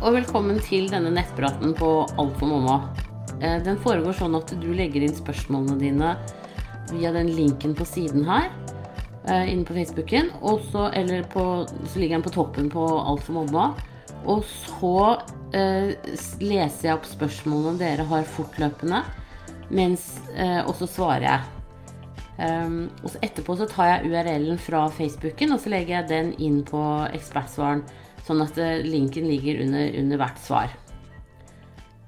og velkommen til denne nettpraten på Alt for mamma. Eh, Den foregår sånn at du legger inn spørsmålene dine via den linken på siden her. eh, Inne på Facebooken. Og så, eller på, så ligger den på toppen på Alt for mamma. Og så eh, leser jeg opp spørsmålene dere har fortløpende, mens, eh, og så svarer jeg. Um, og så etterpå så tar jeg URL-en fra Facebooken, og så legger jeg den inn på ekspertsvaren, sånn at eh, linken ligger under, under hvert svar.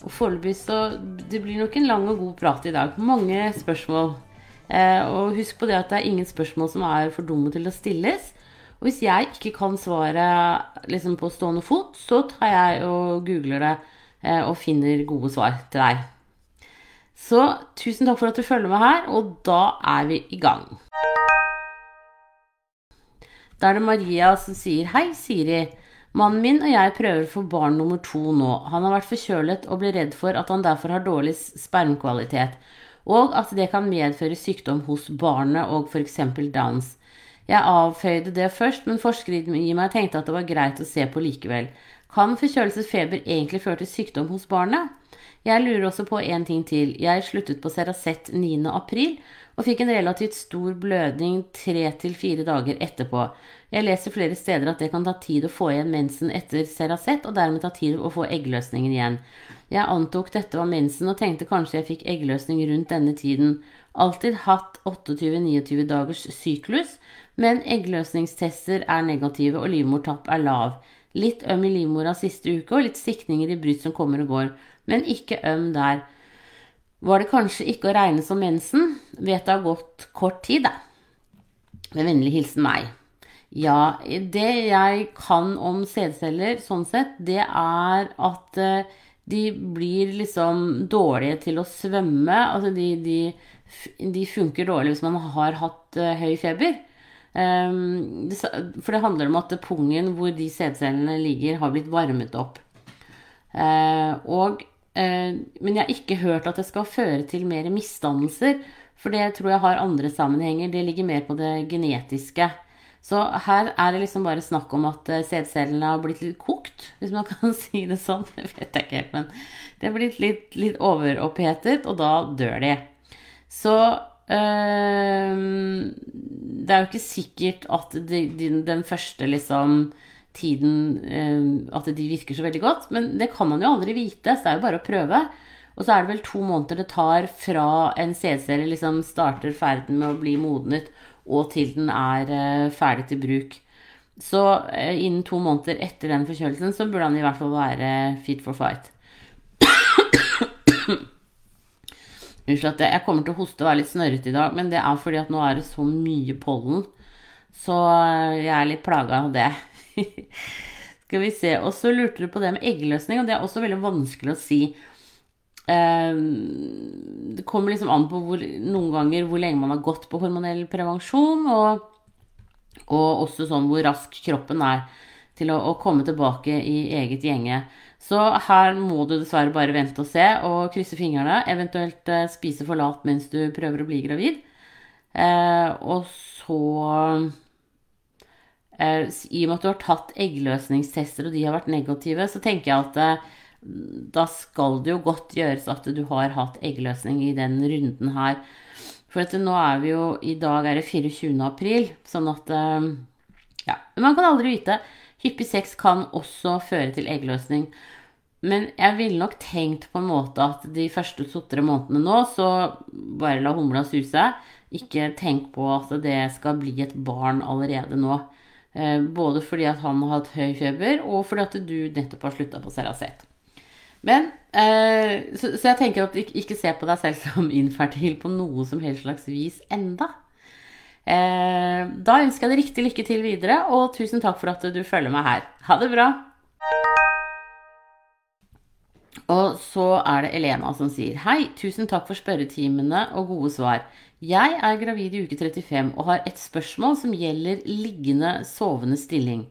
Og foreløpig så Det blir nok en lang og god prat i dag. Mange spørsmål. Eh, og husk på det at det er ingen spørsmål som er for dumme til å stilles. Og hvis jeg ikke kan svaret liksom på stående fot, så tar jeg og googler det eh, og finner gode svar til deg. Så tusen takk for at du følger med her, og da er vi i gang. Da er det Maria som sier Hei, Siri. Mannen min og jeg prøver for barn nummer to nå. Han har vært forkjølet og blir redd for at han derfor har dårlig spermkvalitet, og at det kan medføre sykdom hos barnet og f.eks. Downs. Jeg avføyde det først, men forskeren i meg tenkte at det var greit å se på likevel. Kan forkjølelsesfeber egentlig føre til sykdom hos barnet? Jeg lurer også på en ting til. Jeg sluttet på Ceracet 9. april og fikk en relativt stor blødning tre til fire dager etterpå. Jeg leser flere steder at det kan ta tid å få igjen mensen etter Ceracet, og dermed ta tid å få eggløsningen igjen. Jeg antok dette var mensen og tenkte kanskje jeg fikk eggløsning rundt denne tiden. Alltid hatt 28-29 dagers syklus, men eggløsningstester er negative og livmortapp er lav. Litt øm i livmora siste uke og litt stikninger i bryst som kommer og går, men ikke øm der. Var det kanskje ikke å regne som mensen? Vet det har gått kort tid, da. Med vennlig hilsen meg. Ja, det jeg kan om sædceller sånn sett, det er at eh, de blir liksom dårlige til å svømme. Altså de, de, de funker dårlig hvis man har hatt eh, høy feber. Um, for det handler om at pungen hvor de sædcellene ligger, har blitt varmet opp. Eh, og, men jeg har ikke hørt at det skal føre til mer misdannelser. For det tror jeg har andre sammenhenger. Det ligger mer på det genetiske. Så her er det liksom bare snakk om at eh, sædcellene har blitt litt kokt, hvis man kan si det sånn. Det vet jeg ikke helt, men det er blitt litt, litt overopphetet, og da dør de. Så øh, det er jo ikke sikkert at de, de, den første liksom tiden øh, At de virker så veldig godt, men det kan man jo aldri vite, så det er jo bare å prøve. Og så er det vel to måneder det tar fra en sædcelle liksom starter ferden med å bli modnet, og til den er uh, ferdig til bruk. Så uh, innen to måneder etter den forkjølelsen så burde han i hvert fall være fit for fight. Unnskyld at jeg kommer til å hoste og være litt snørrete i dag, men det er fordi at nå er det så mye pollen. Så jeg er litt plaga av det. Skal vi se. Og så lurte du på det med eggløsning, og det er også veldig vanskelig å si. Det kommer liksom an på hvor, noen ganger hvor lenge man har gått på hormonell prevensjon, og, og også sånn hvor rask kroppen er til å, å, komme tilbake i eget gjenge. Så her må du dessverre bare vente og se og krysse fingrene. Eventuelt eh, spise for lat mens du prøver å bli gravid. Eh, og så eh, I og med at du har tatt eggløsningstester og de har vært negative, så tenker jeg at da skal det jo godt gjøres at du har hatt eggløsning i den runden her. For at nå er vi jo I dag er det 24. april, sånn at Ja, man kan aldri vite. Hyppig sex kan også føre til eggløsning. Men jeg ville nok tenkt på en måte at de første to-tre månedene nå, så bare la humla suse. Ikke tenk på at det skal bli et barn allerede nå. Både fordi at han har hatt høy feber, og fordi at du nettopp har slutta på Ceracet. Men, eh, så, jeg tenker at ikke se på deg selv som infertil på noe som helst slags vis enda. Eh, da ønsker jeg deg riktig lykke til videre, og tusen takk for at du følger meg her. Ha det bra! Og så er det Elena som sier Hei, tusen takk for spørretimene og gode svar. Jeg er gravid i uke 35 og har et spørsmål som gjelder liggende, sovende stilling.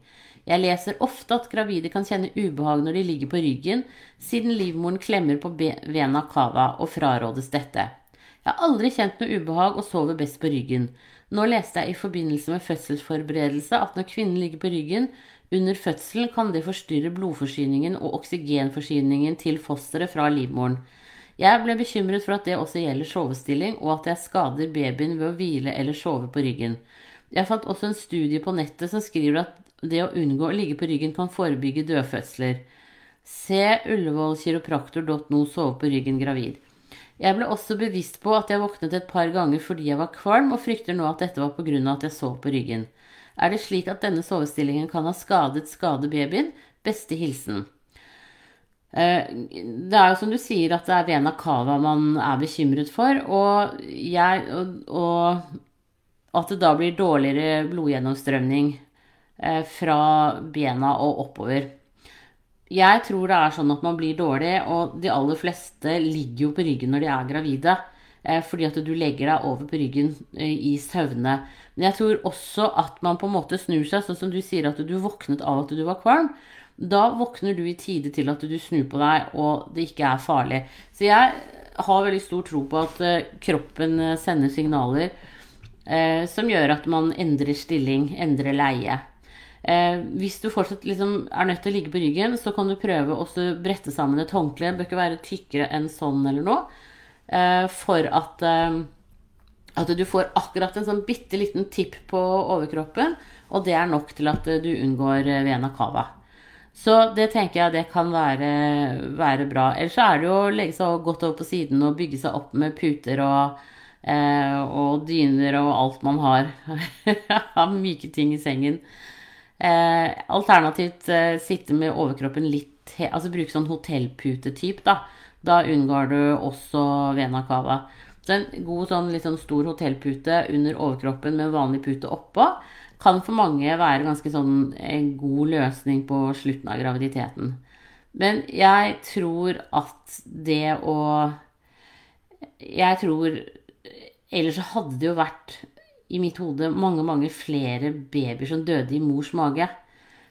Jeg leser ofte at gravide kan kjenne ubehag når de ligger på ryggen, siden livmoren klemmer på vena cava og frarådes dette. Jeg har aldri kjent noe ubehag og sover best på ryggen. Nå leste jeg i forbindelse med fødselsforberedelse at når kvinnen ligger på ryggen, Under fødselen kan det forstyrre blodforsyningen og oksygenforsyningen til fosteret fra livmoren. Jeg ble bekymret for at det også gjelder sovestilling, og at jeg skader babyen ved å hvile eller sove på ryggen. Jeg fant også en studie på nettet som skriver at det å unngå å ligge på ryggen kan forebygge dødfødsler. Se ullevålkiropraktor.no sove på ryggen gravid. Jeg ble også bevisst på at jeg våknet et par ganger fordi jeg var kvalm, og frykter nå at dette var pga. at jeg sov på ryggen. Er det slik at denne sovestillingen kan ha skadet skadebabyen? Beste hilsen. Eh, det er jo som du sier at det er vena cava man er bekymret for, og, jeg, og, og at det da blir dårligere blodgjennomstrømning eh, fra bena og oppover. Jeg tror det er sånn at man blir dårlig, og de aller fleste ligger jo på ryggen når de er gravide. Eh, fordi at du legger deg over på ryggen i søvne. Men jeg tror også at man på en måte snur seg, sånn som du sier at du våknet av at du var kvalm. Da våkner du i tide til at du snur på deg, og det ikke er farlig. Så jeg har veldig stor tro på at eh, kroppen sender signaler eh, som gjør at man endrer stilling, endrer leie. Eh, hvis du fortsatt liksom er nødt til å ligge på ryggen, så kan du prøve å brette sammen et håndkle. Det bør ikke være tykkere enn sånn eller noe. Eh, for at, eh, at du får akkurat en sånn bitte liten tipp på overkroppen. Og det er nok til at du unngår vena cava. Så det tenker jeg det kan være, være bra. Ellers så er det jo å legge seg godt over på siden og bygge seg opp med puter og, eh, og dyner og alt man har av myke ting i sengen. Eh, alternativt eh, sitte med overkroppen litt Altså bruke sånn hotellputetyp, da. Da unngår du også vena cava. Så en god sånn litt sånn stor hotellpute under overkroppen med vanlig pute oppå kan for mange være ganske sånn en god løsning på slutten av graviditeten. Men jeg tror at det å Jeg tror Ellers så hadde det jo vært i mitt hode mange, mange flere babyer som døde i mors mage.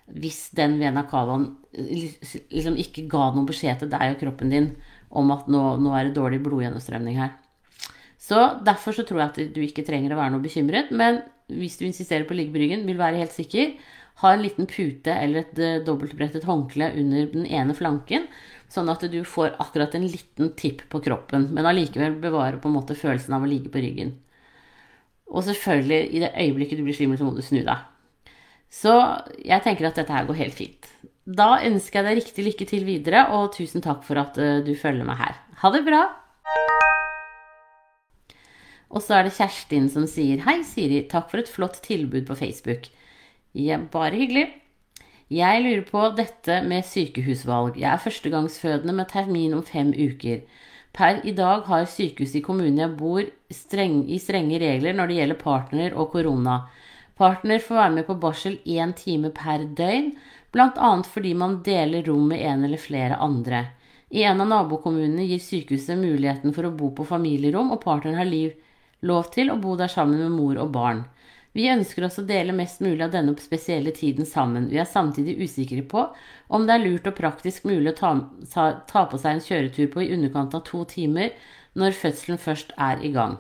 Hvis den vena cavaen liksom ikke ga noen beskjed til deg og kroppen din om at nå, nå er det dårlig blodgjennomstrømning her. Så derfor så tror jeg at du ikke trenger å være noe bekymret. Men hvis du insisterer på å ligge på ryggen, vil være helt sikker, ha en liten pute eller et uh, dobbeltbrettet håndkle under den ene flanken, sånn at du får akkurat en liten tipp på kroppen, men allikevel bevarer på en måte følelsen av å ligge på ryggen. Og selvfølgelig, i det øyeblikket du blir svimmel, så må du snu deg. Så jeg tenker at dette her går helt fint. Da ønsker jeg deg riktig lykke til videre, og tusen takk for at uh, du følger meg her. Ha det bra! Og så er det Kjerstin som sier Hei, Siri. Takk for et flott tilbud på Facebook. Ja, bare hyggelig. Jeg lurer på dette med sykehusvalg. Jeg er førstegangsfødende med termin om fem uker. Per i dag har sykehuset i kommunen jeg bor streng, i strenge regler når det gjelder partner og korona. Partner får være med på barsel én time per døgn, bl.a. fordi man deler rom med en eller flere andre. I en av nabokommunene gir sykehuset muligheten for å bo på familierom, og partneren har liv, lov til å bo der sammen med mor og barn. Vi ønsker oss å dele mest mulig av denne spesielle tiden sammen. Vi er samtidig usikre på om det er lurt og praktisk mulig å ta, ta, på seg en kjøretur på i underkant av to timer når fødselen først er i gang.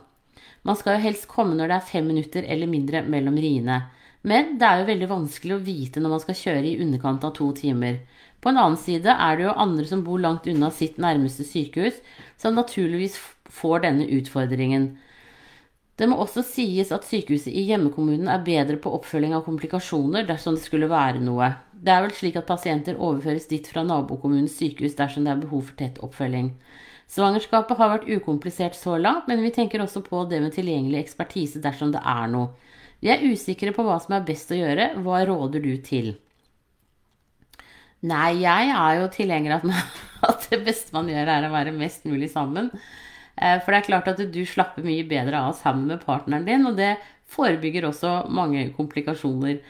Man skal jo helst komme når det er fem minutter eller mindre mellom riene. Men det er jo veldig vanskelig å vite når man skal kjøre i underkant av to timer. På en annen side er det jo andre som bor langt unna sitt nærmeste sykehus, som naturligvis får denne utfordringen. Det må også sies at sykehuset i hjemmekommunen er bedre på oppfølging av komplikasjoner dersom det skulle være noe. Det er vel slik at pasienter overføres dit fra nabokommunens sykehus dersom det er behov for tett oppfølging. Svangerskapet har vært ukomplisert så langt, men vi tenker også på det med tilgjengelig ekspertise dersom det er noe. Vi er usikre på hva som er best å gjøre. Hva råder du til? Nei, jeg er jo tilhenger av at det beste man gjør, er å være mest mulig sammen. Eh, for det er klart at du slapper mye bedre av sammen med partneren din, og det forebygger også mange komplikasjoner.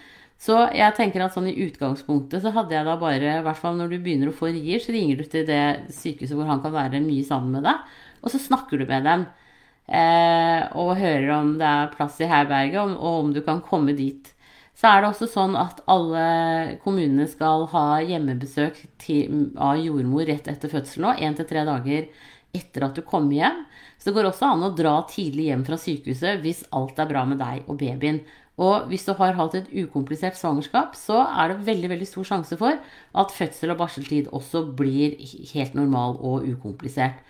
Så jeg tenker at sånn i utgangspunktet så hadde jeg da bare, i hvert fall når du begynner å få rier, så ringer du til det sykehuset hvor han kan være mye sammen med deg, og så snakker du med dem. Eh, og hører om det er plass i herberget, og, og om du kan komme dit. Så er det også sånn at alle kommunene skal ha hjemmebesøk til, av jordmor rett etter fødsel nå, én til tre dager etter at du kommer hjem. Så det går også an å dra tidlig hjem fra sykehuset hvis alt er bra med deg og babyen. Og hvis du har hatt et ukomplisert svangerskap, så er det veldig veldig stor sjanse for at fødsel og barseltid også blir helt normal og ukomplisert.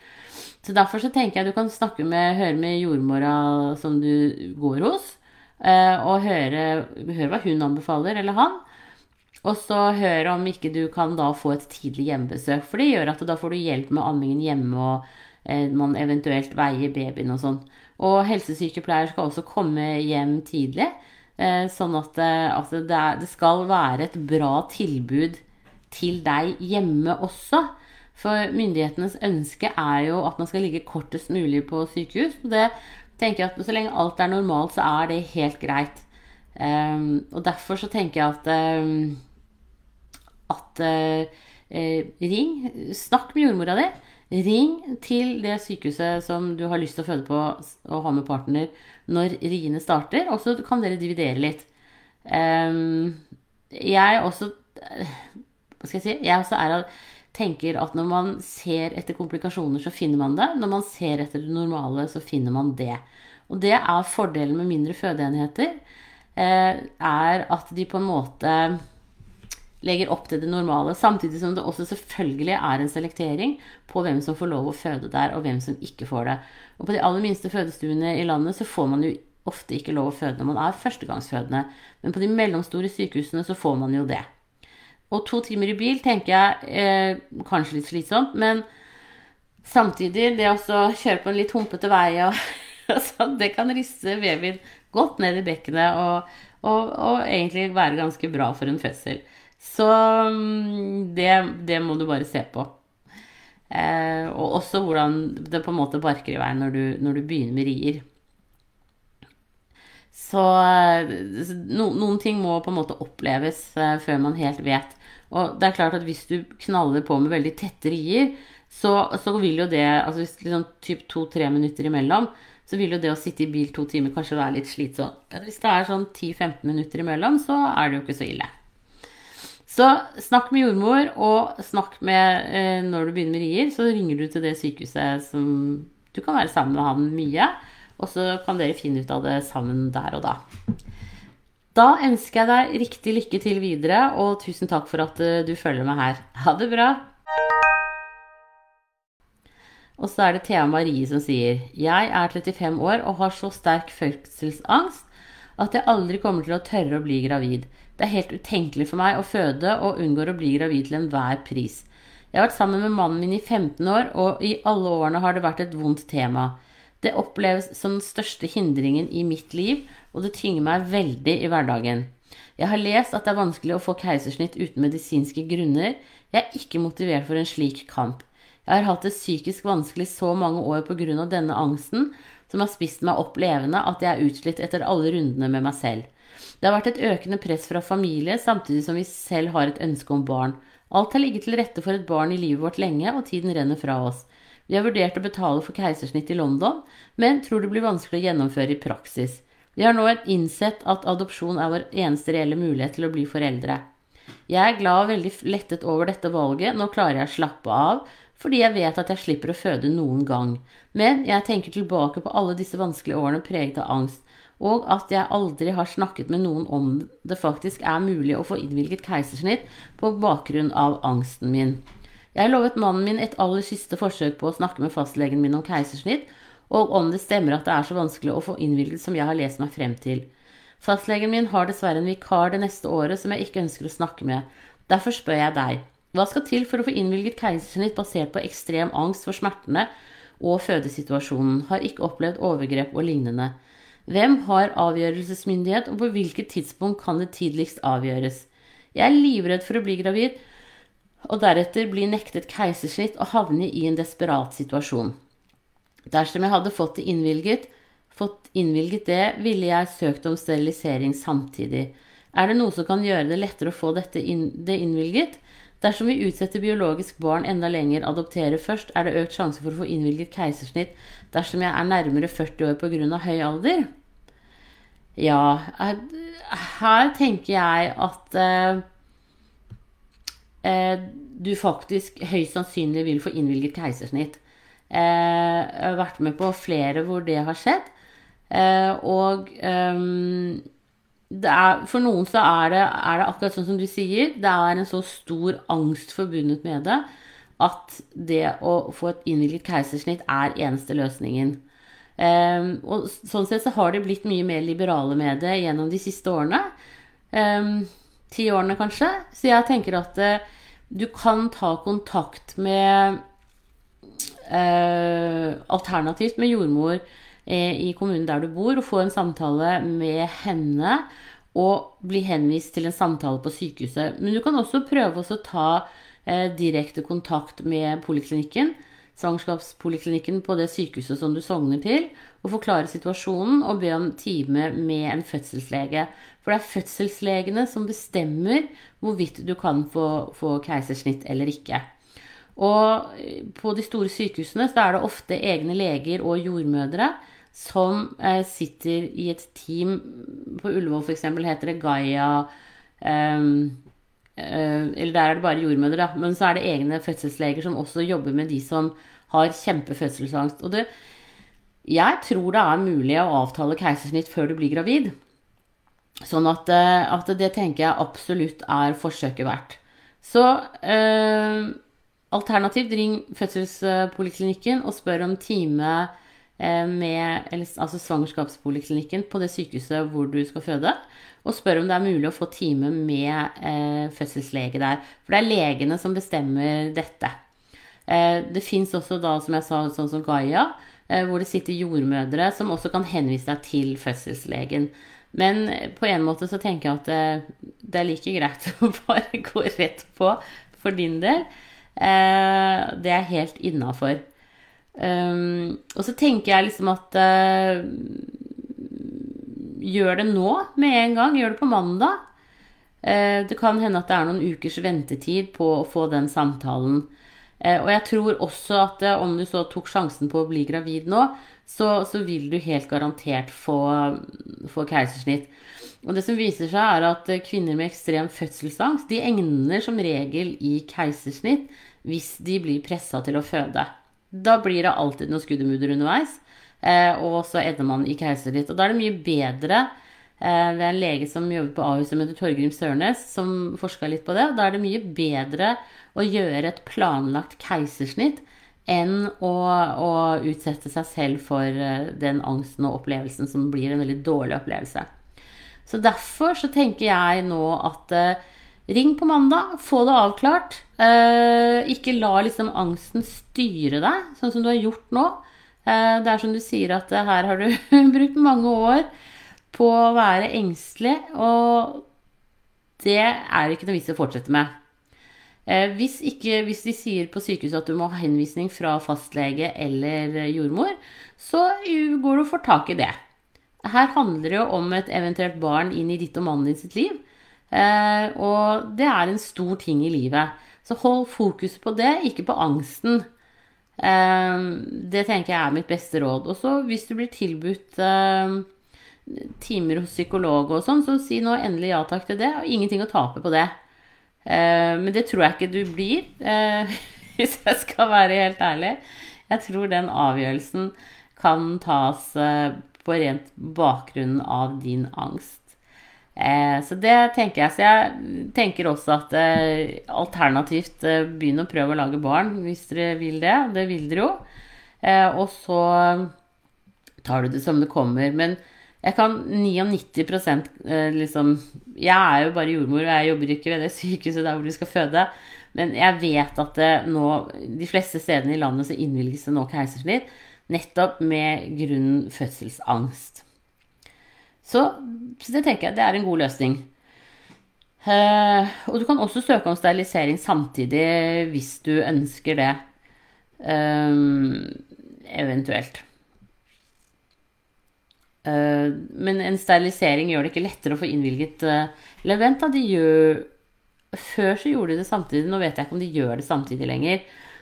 Så Derfor så tenker jeg du kan snakke med, høre med jordmora som du går hos, eh, og høre, høre hva hun anbefaler, eller han. Og så hør om ikke du kan da få et tidlig hjemmebesøk. For det gjør at da får du hjelp med ammingen hjemme, og eh, man eventuelt veier babyen og sånn. Og helsesykepleier skal også komme hjem tidlig. Eh, sånn at, altså det, er, det, skal være et bra tilbud til deg hjemme også. For myndighetenes ønske er jo at man skal ligge kortest mulig på sykehus. Og det tenker jeg at Så lenge alt er normalt, så er det helt greit. Um, og derfor så tenker jeg at um, at eh, ring, snakk med jordmora di. Ring til det sykehuset som du har lyst til å føde på og ha med partner når riene starter, og så kan dere dividere litt. Um, jeg også Hva skal jeg si? Jeg også er, tenker at når man ser etter komplikasjoner, så finner man det. Når man ser etter det normale, så finner man det. Og det er fordelen med mindre fødeenheter. Eh, er at de på en måte legger opp til det normale. Samtidig som det også selvfølgelig er en selektering på hvem som får lov å føde der, og hvem som ikke får det. Og på de aller minste fødestuene i landet så får man jo ofte ikke lov å føde når man er førstegangsfødende. Men på de mellomstore sykehusene så får man jo det. Og to timer i bil tenker jeg eh, kanskje litt slitsomt, men samtidig, det å kjøre på en litt humpete vei og, sånn, Det kan riste babyen godt ned i bekkenet og, og, og egentlig være ganske bra for en fødsel. Så mm, det, det må du bare se på. Eh, og også hvordan det på en måte barker i veien når du, når du begynner med rier. Så eh, no, noen ting må på en måte oppleves eh, før man helt vet. Og det er klart at hvis du knaller på med veldig tette rier, så, så vil jo det altså hvis liksom typ to-tre minutter imellom, så vil jo det å sitte i bil to timer kanskje være litt slitsomt. Hvis det er sånn 10-15 minutter imellom, så er det jo ikke så ille. Så snakk med jordmor, og snakk med eh, Når du begynner med rier, så ringer du til det sykehuset som Du kan være sammen med han mye, og så kan dere finne ut av det sammen der og da. Da ønsker jeg deg riktig lykke til videre, og tusen takk for at uh, du følger meg her. Ha det bra! Og så er det Thea Marie som sier Jeg er 35 år og har så sterk fødselsangst at jeg aldri kommer til å tørre å bli gravid. Det er helt utenkelig for meg å føde og unngår å bli gravid til enhver pris. Jeg har vært sammen med mannen min i 15 år, og i alle årene har det vært et vondt tema. Det oppleves som den største hindringen i mitt liv, og det tynger meg veldig i hverdagen. Jeg har lest at det er vanskelig å få keisersnitt uten medisinske grunner. Jeg er ikke motivert for en slik kamp. Jeg har hatt det psykisk vanskelig så mange år av denne angsten, som har spist meg opp levende at jeg er utslitt etter alle rundene med meg selv. Det har vært et økende press fra familie, samtidig som vi selv har et ønske om barn. Alt har ligget til rette for et barn i livet vårt lenge, og tiden renner fra oss. Vi har vurdert å betale for keisersnitt i London, men tror det blir vanskelig å gjennomføre i praksis. Vi har nå innsett at adopsjon er vår eneste reelle mulighet til å bli foreldre. Jeg er glad og veldig lettet over dette valget, nå klarer jeg å slappe av, fordi jeg vet at jeg slipper å føde noen gang. Men jeg tenker tilbake på alle disse vanskelige årene preget av angst og at jeg aldri har snakket med noen om det faktisk er mulig å få innvilget keisersnitt på bakgrunn av angsten min. Jeg lovet mannen min et aller siste forsøk på å snakke med fastlegen min om keisersnitt, og om det stemmer at det er så vanskelig å få innvilget som jeg har lest meg frem til. Fastlegen min har dessverre en vikar det neste året som jeg ikke ønsker å snakke med. Derfor spør jeg deg, hva skal til for å få innvilget keisersnitt basert på ekstrem angst for smertene og fødesituasjonen, har ikke opplevd overgrep og lignende. Hvem har avgjørelsesmyndighet, og på hvilket tidspunkt kan det tidligst avgjøres? Jeg er livredd for å bli gravid og deretter bli nektet keisersnitt og havne i en desperat situasjon. Dersom jeg hadde fått det innvilget, fått innvilget det, ville jeg søkt om sterilisering samtidig. Er det noe som kan gjøre det lettere å få dette inn, det innvilget? Dersom vi utsetter biologisk barn enda lenger, adopterer først, er det økt sjanse for å få innvilget keisersnitt dersom jeg er nærmere 40 år pga. høy alder? Ja, her tenker jeg at eh, eh, du faktisk høyst sannsynlig vil få innvilget keisersnitt. Eh, jeg har vært med på flere hvor det har skjedd. Eh, og eh, er, for noen så er det, er det, akkurat sånn som du sier. Det er en så stor angst forbundet med det at det å få et innvilget keisersnitt er eneste løsningen. Um, og sånn sett så har de blitt mye mer liberale med det gjennom de siste årene. Um, ti årene, kanskje. Så jeg tenker at uh, du kan ta kontakt med uh, Alternativt med jordmor i kommunen der du bor, og få en samtale med henne og bli henvist til en samtale på sykehuset. Men du kan også prøve å ta eh, direkte kontakt med poliklinikken, svangerskapspoliklinikken på det sykehuset som du sogner til, og forklare situasjonen og be om time med en fødselslege. For det er fødselslegene som bestemmer hvorvidt du kan få, få keisersnitt eller ikke. Og eh, på de store sykehusene så er det ofte egne leger og jordmødre som eh, sitter i et team På Ullevål f.eks. heter det Gaia eh, eh, Eller der er det bare jordmødre, da. Men så er det egne fødselsleger som også jobber med de som har kjempefødselsangst. Og det, jeg tror det er mulig å avtale keisersnitt før du blir gravid. Sånn at, eh, at det tenker jeg absolutt er forsøket verdt. Så eh, alternativt ring fødselspoliklinikken og spør om time med altså svangerskapspoliklinikken på det sykehuset hvor du skal føde, og spør om det er mulig å få time med eh, fødselslege der. For det er legene som bestemmer dette. Eh, det fins også da, som jeg sa, sånn som Gaia, eh, hvor det sitter jordmødre som også kan henvise deg til fødselslegen. Men på en måte så tenker jeg at det, eh, det er like greit å bare gå rett på for din del. Eh, det er helt innafor. Um, og så tenker jeg liksom at uh, Gjør det nå med en gang. Gjør det på mandag. Uh, det kan hende at det er noen ukers ventetid på å få den samtalen. Uh, og jeg tror også at om du så tok sjansen på å bli gravid nå, så, så vil du helt garantert få, få keisersnitt. Og det som viser seg, er at kvinner med ekstrem fødselsangst de egner som regel i keisersnitt hvis de blir pressa til å føde. Da blir det alltid noe skuddemudder underveis. Eh, og så ender man i keisersnitt. Og da er det mye bedre eh, Det er en lege som jobber på Ahus som heter Torgrim Sørnes, som forska litt på det. Da er det mye bedre å gjøre et planlagt keisersnitt enn å, å utsette seg selv for eh, den angsten og opplevelsen som blir en veldig dårlig opplevelse. Så derfor så tenker jeg nå at Ring på mandag, få det avklart. Eh, ikke la liksom angsten styre deg, sånn som du har gjort nå. Eh, det er som du sier at eh, her har du brukt mange år på å være engstelig, og det er ikke noe vits i å fortsette med. Eh, hvis, ikke, hvis, de sier på sykehuset at du må ha henvisning fra fastlege eller jordmor, så går du og får tak i det. Her handler det jo om et eventuelt barn inn i ditt og mannen din sitt liv. Eh, og det er en stor ting i livet. Så hold fokus på det, ikke på angsten. Eh, det tenker jeg er mitt beste råd. Og så hvis du blir tilbudt eh, timer hos psykolog og sånn, så si nå endelig ja takk til det. Og ingenting å tape på det. Men det tror jeg ikke du blir, hvis jeg skal være helt ærlig. Jeg tror den avgjørelsen kan tas på rent bakgrunn av din angst. Eh, så det tenker jeg. Så jeg tenker også at eh, alternativt eh, begynn å prøve å lage barn hvis dere vil det. Det vil dere jo. Eh, og så tar du det som det kommer. Men jeg kan 99 eh, liksom Jeg er jo bare jordmor, og jeg jobber ikke ved det sykehuset der hvor du skal føde. Men jeg vet at det nå, de fleste stedene i landet så innvilges det nå keisersnitt nettopp med grunn fødselsangst. Så, så, det tenker jeg det er en god løsning. Uh, og du kan også søke om sterilisering samtidig hvis du ønsker det. Um, eventuelt. Uh, men en sterilisering gjør det ikke lettere å få innvilget uh, Eller vent, da. De gjør Før så gjorde de det samtidig. Nå vet jeg ikke om de gjør det samtidig lenger.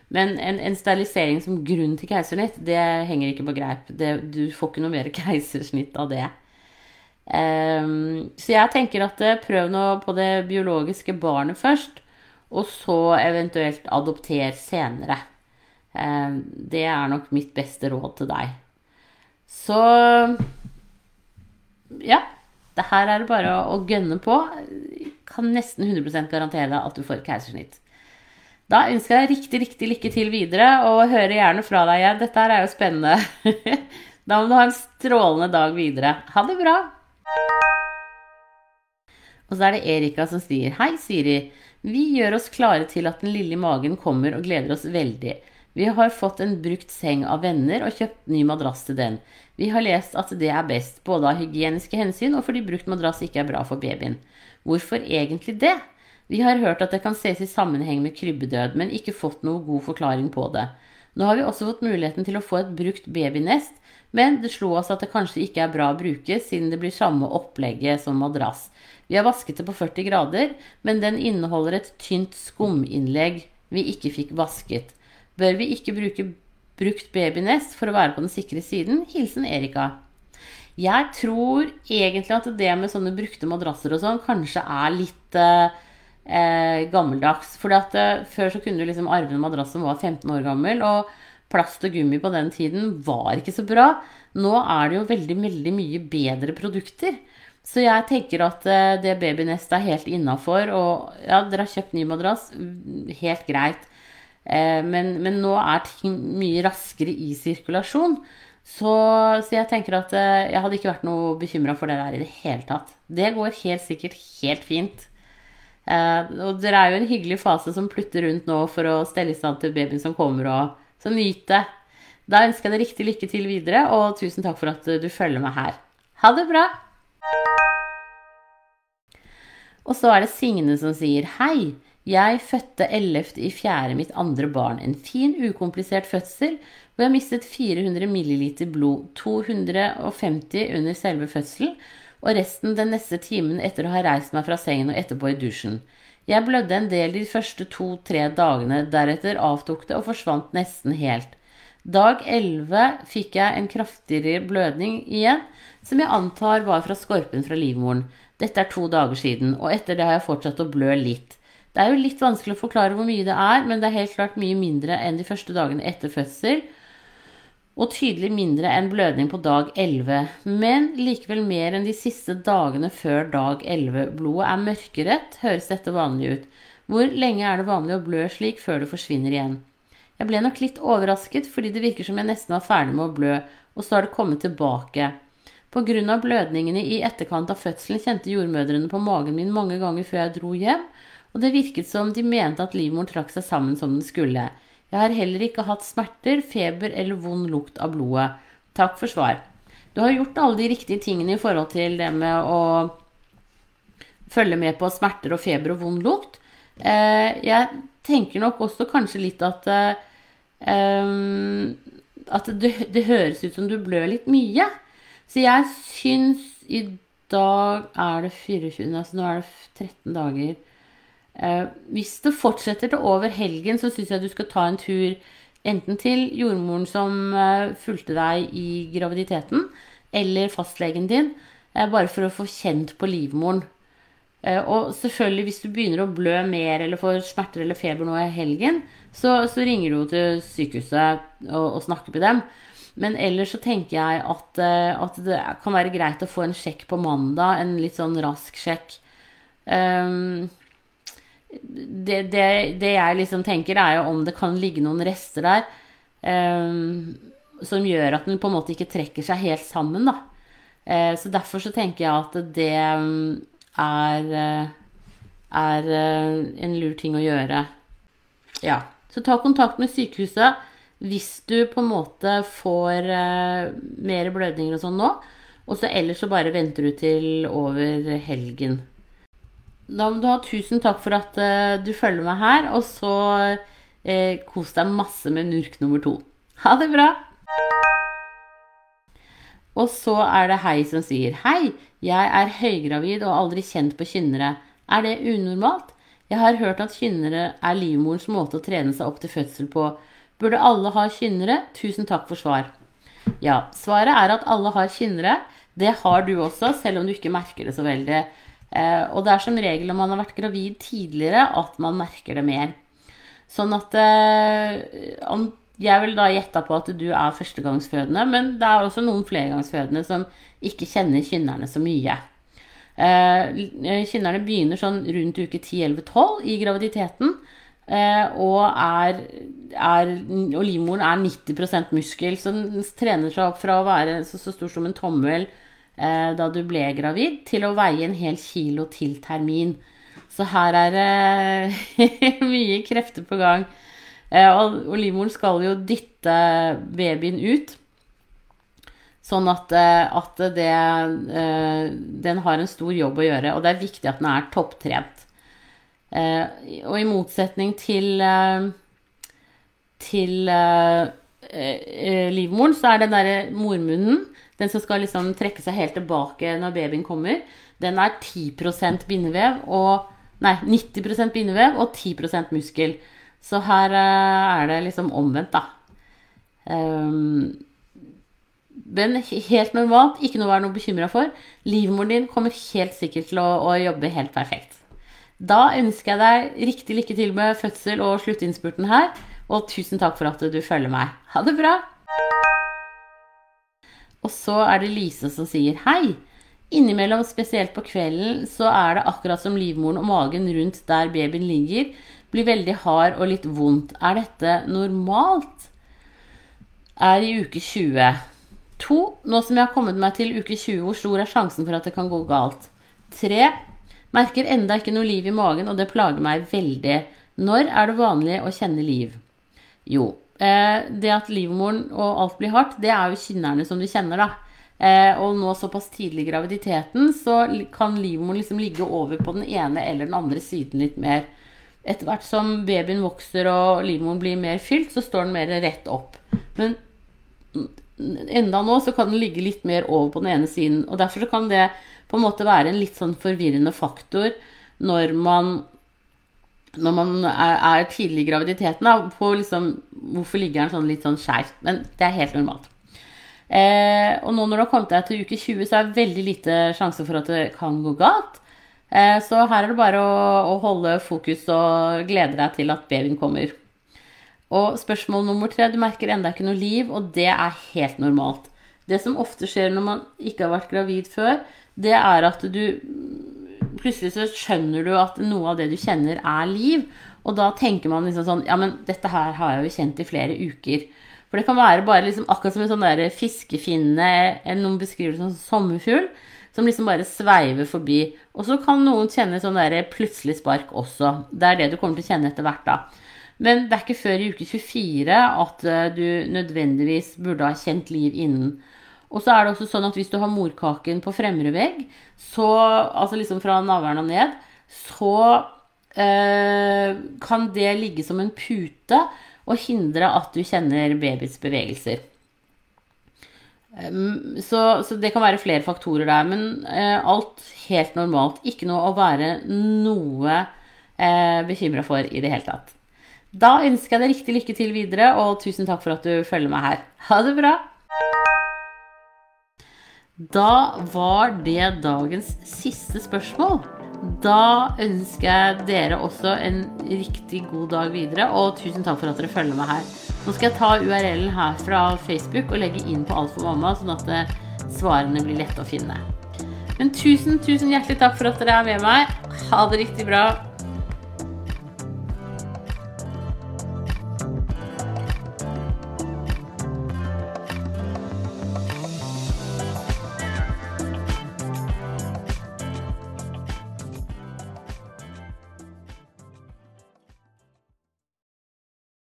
Men en, en sterilisering som grunn til keisersnitt, det henger ikke på greip. Det, du får ikke noe mer keisersnitt av det. Um, så jeg tenker at eh, prøv nå på det biologiske barnet først, og så eventuelt adopter senere. Um, det er nok mitt beste råd til deg. Så ja. det her er det bare å gønne på. Kan nesten 100 garantere deg at du får keisersnitt. Da ønsker jeg deg riktig, riktig lykke til videre, og hører gjerne fra deg igjen. Dette her er jo spennende. Da må du ha en strålende dag videre. Ha det bra! Og så er det Erika som sier Hei, Siri. Vi gjør oss klare til at den lille magen kommer og gleder oss veldig. Vi har fått en brukt seng av venner og kjøpt ny madrass til den. Vi har lest at det er best, både av hygieniske hensyn og fordi brukt madrass ikke er bra for babyen. Hvorfor egentlig det? Vi har hørt at det kan ses i sammenheng med krybbedød, men ikke fått noe god forklaring på det. Nå har vi også fått muligheten til å få et brukt babynest, men det slo oss at det kanskje ikke er bra å bruke, siden det blir samme opplegget som madrass. Vi har vasket det på 40 grader, men den inneholder et tynt skuminnlegg vi ikke fikk vasket. Bør vi ikke bruke brukt babynest for å være på den sikre siden? Hilsen Erika. Jeg tror egentlig at det med sånne brukte madrasser og sånn kanskje er litt uh, eh, gammeldags. For eh, Før så kunne du liksom arve en madrass som var 15 år gammel, og plast og gummi på den tiden var ikke så bra. Nå er det jo veldig, veldig mye bedre produkter. Så jeg tenker at eh, det babynestet er helt innafor. Og ja, dere har kjøpt ny madrass. Helt greit. Eh, men, men, nå er ting mye raskere i sirkulasjon. Så, så jeg tenker at eh, jeg hadde ikke vært noe bekymra for det der i det hele tatt. Det går helt sikkert helt fint. Og dere er jo en hyggelig fase som plutter rundt nå for å stelle i stand til babyen som kommer, og så nyt det. Da ønsker jeg deg riktig lykke til videre, og tusen takk for at du følger meg her. Ha det bra! Og så er det Signe som sier hei. Jeg fødte 11. i fjerde mitt andre barn. En fin, ukomplisert fødsel hvor jeg mistet 400 ml blod. 250 under selve fødselen og resten den neste timen etter å ha reist meg fra sengen og etterpå i dusjen. Jeg blødde en del de første to-tre dagene, deretter avtok det og forsvant nesten helt. Dag 11 fikk jeg en kraftigere blødning igjen, som jeg antar var fra skorpen fra livmoren. Dette er to dager siden, og etter det har jeg fortsatt å blø litt. Det er jo litt vanskelig å forklare hvor mye det er, men det er helt klart mye mindre enn de første dagene etter fødsel, og tydelig mindre enn blødning på dag 11, men likevel mer enn de siste dagene før dag 11. Blodet er mørkerett, høres dette vanlig ut. Hvor lenge er det vanlig å blø slik før det forsvinner igjen? Jeg ble nok litt overrasket fordi det virker som jeg nesten var ferdig med å blø, og så har det kommet tilbake. På grunn av blødningene i etterkant av fødselen kjente jordmødrene på magen min mange ganger før jeg dro hjem, og det virket som de mente at livmoren trakk seg sammen som den skulle. Jeg har heller ikke hatt smerter, feber eller vond lukt av blodet. Takk for svar. Du har gjort alle de riktige tingene i forhold til det med å følge med på smerter og feber og vond lukt. Eh, jeg tenker nok også kanskje litt at eh, at det, det, høres ut som du blør litt mye. Så jeg syns i dag er det 24, altså nå er det 13 dager. Eh, hvis det fortsetter til over helgen, så syns jeg du skal ta en tur enten til jordmoren som eh, fulgte deg i graviditeten, eller fastlegen din, eh, bare for å få kjent på livmoren. Og selvfølgelig, hvis du begynner å blø mer eller får smerter eller feber nå i helgen, så, så ringer du til sykehuset og, og, snakker med dem. Men ellers så tenker jeg at, at, det kan være greit å få en sjekk på mandag, en litt sånn rask sjekk. Um, det, det, det, jeg liksom tenker, er jo om det kan ligge noen rester der um, som gjør at den på en måte ikke trekker seg helt sammen, da. Uh, så derfor så tenker jeg at det um, er, uh, er uh, en lur ting å gjøre. Ja. Så ta kontakt med sykehuset hvis du på en måte får mer blødninger og sånn nå. Og så ellers så bare venter du til over helgen. Da må du ha tusen takk for at uh, du følger meg her, og så uh, kos deg masse med NURK nummer to. Ha det bra! Og så er det Hei som sier Hei, jeg er høygravid og aldri kjent på kynnere. Er det unormalt? Jeg har hørt at kynnere er livmorens måte å trene seg opp til fødsel på. Burde alle ha kynnere? Tusen takk for svar. Ja, svaret er at alle har kynnere. Det har du også, selv om du ikke merker det så veldig. Eh, og det er som regel om man har vært gravid tidligere, at man merker det mer. Sånn at eh, Jeg vil da gjette på at du er førstegangsfødende, men det er også noen flergangsfødende som ikke kjenner kynnerne så mye. Eh, kynnerne begynner sånn rundt uke 10-11-12 i graviditeten. Og, er, er, og livmoren er 90% muskel, så den trener seg opp fra å være så, så stor som en tommel eh, da du ble gravid, til å veie en hel kilo til termin. Så her er det mye krefter på gang. Eh, og, og livmoren skal jo dytte babyen ut. Sånn at, eh, at det, eh, den har en stor jobb å gjøre, og det er viktig at den er topptrent. Eh, og i motsetning til, til livmoren, så er den derre mormunnen, den som skal liksom trekke seg helt tilbake når babyen kommer, den er 10% bindevev og Nei, 90% bindevev og 10% muskel. Så her er det liksom omvendt, da. Um, men helt normalt, ikke noe å være noe bekymra for. Livmoren din kommer helt sikkert til å, å, jobbe helt perfekt. Da ønsker jeg deg riktig lykke til med fødsel og sluttinnspurten her. Og tusen takk for at du følger meg. Ha det bra! Og så er det Lise som sier hei. Innimellom, spesielt på kvelden, så er det akkurat som livmoren og magen rundt der babyen ligger, blir veldig hard og litt vondt. Er dette normalt? Er i uke 20. To, nå som jeg har kommet meg til uke 20, hvor stor er sjansen for at det kan gå galt? Tre, merker enda ikke noe liv i magen, og det plager meg veldig. Når er det vanlig å kjenne liv? Jo, det at livmoren og alt blir hardt, det er jo kynnerne som du kjenner, da. Eh, og nå såpass tidlig i graviditeten, så kan livmoren liksom ligge over på den ene eller den andre siden litt mer. Etter hvert som babyen vokser og livmoren blir mer fylt, så står den mer rett opp. Men enda nå så kan den ligge litt mer over på den ene siden. Og derfor kan det på en måte være en litt sånn forvirrende faktor når man når man er, er tidlig i graviditeten, da, på liksom Hvorfor ligger den sånn litt sånn skjevt? Men det er helt normalt. Eh, og nå når du har kommet deg til uke 20, så er det veldig lite sjanse for at det kan gå galt. Eh, så her er det bare å, å holde fokus og glede deg til at babyen kommer. Og spørsmål nummer tre, du merker enda ikke noe liv, og det er helt normalt. Det som ofte skjer når man ikke har vært gravid før, det er at du Plutselig så skjønner du at noe av det du kjenner, er liv. Og da tenker man liksom sånn Ja, men dette her har jeg jo kjent i flere uker. For det kan være bare liksom akkurat som en sånn der fiskefinne, eller noen beskriver det som sommerfugl, som liksom bare sveiver forbi. Og så kan noen kjenne sånn der plutselig spark også. Det er det du kommer til å kjenne etter hvert, da. Men det er ikke før i uke 24 at eh, du nødvendigvis burde ha kjent liv innen. Og så er det også sånn at hvis du har morkaken på fremre vegg, så, altså liksom fra navlen og ned, så eh, kan det ligge som en pute og hindre at du kjenner babyens bevegelser. Så, så, det kan være flere faktorer der, men eh, alt helt normalt. Ikke noe å være noe eh, bekymra for i det hele tatt. Da ønsker jeg deg riktig lykke til videre, og tusen takk for at du følger meg her. Ha det bra! Da var det dagens siste spørsmål. Da ønsker jeg dere også en riktig god dag videre, og tusen takk for at dere følger meg her. Nå skal jeg ta URL-en her fra Facebook og legge inn på Alt for mamma, sånn at eh, svarene blir lette å finne. Men tusen, tusen hjertelig takk for at dere er med meg. Ha det riktig bra.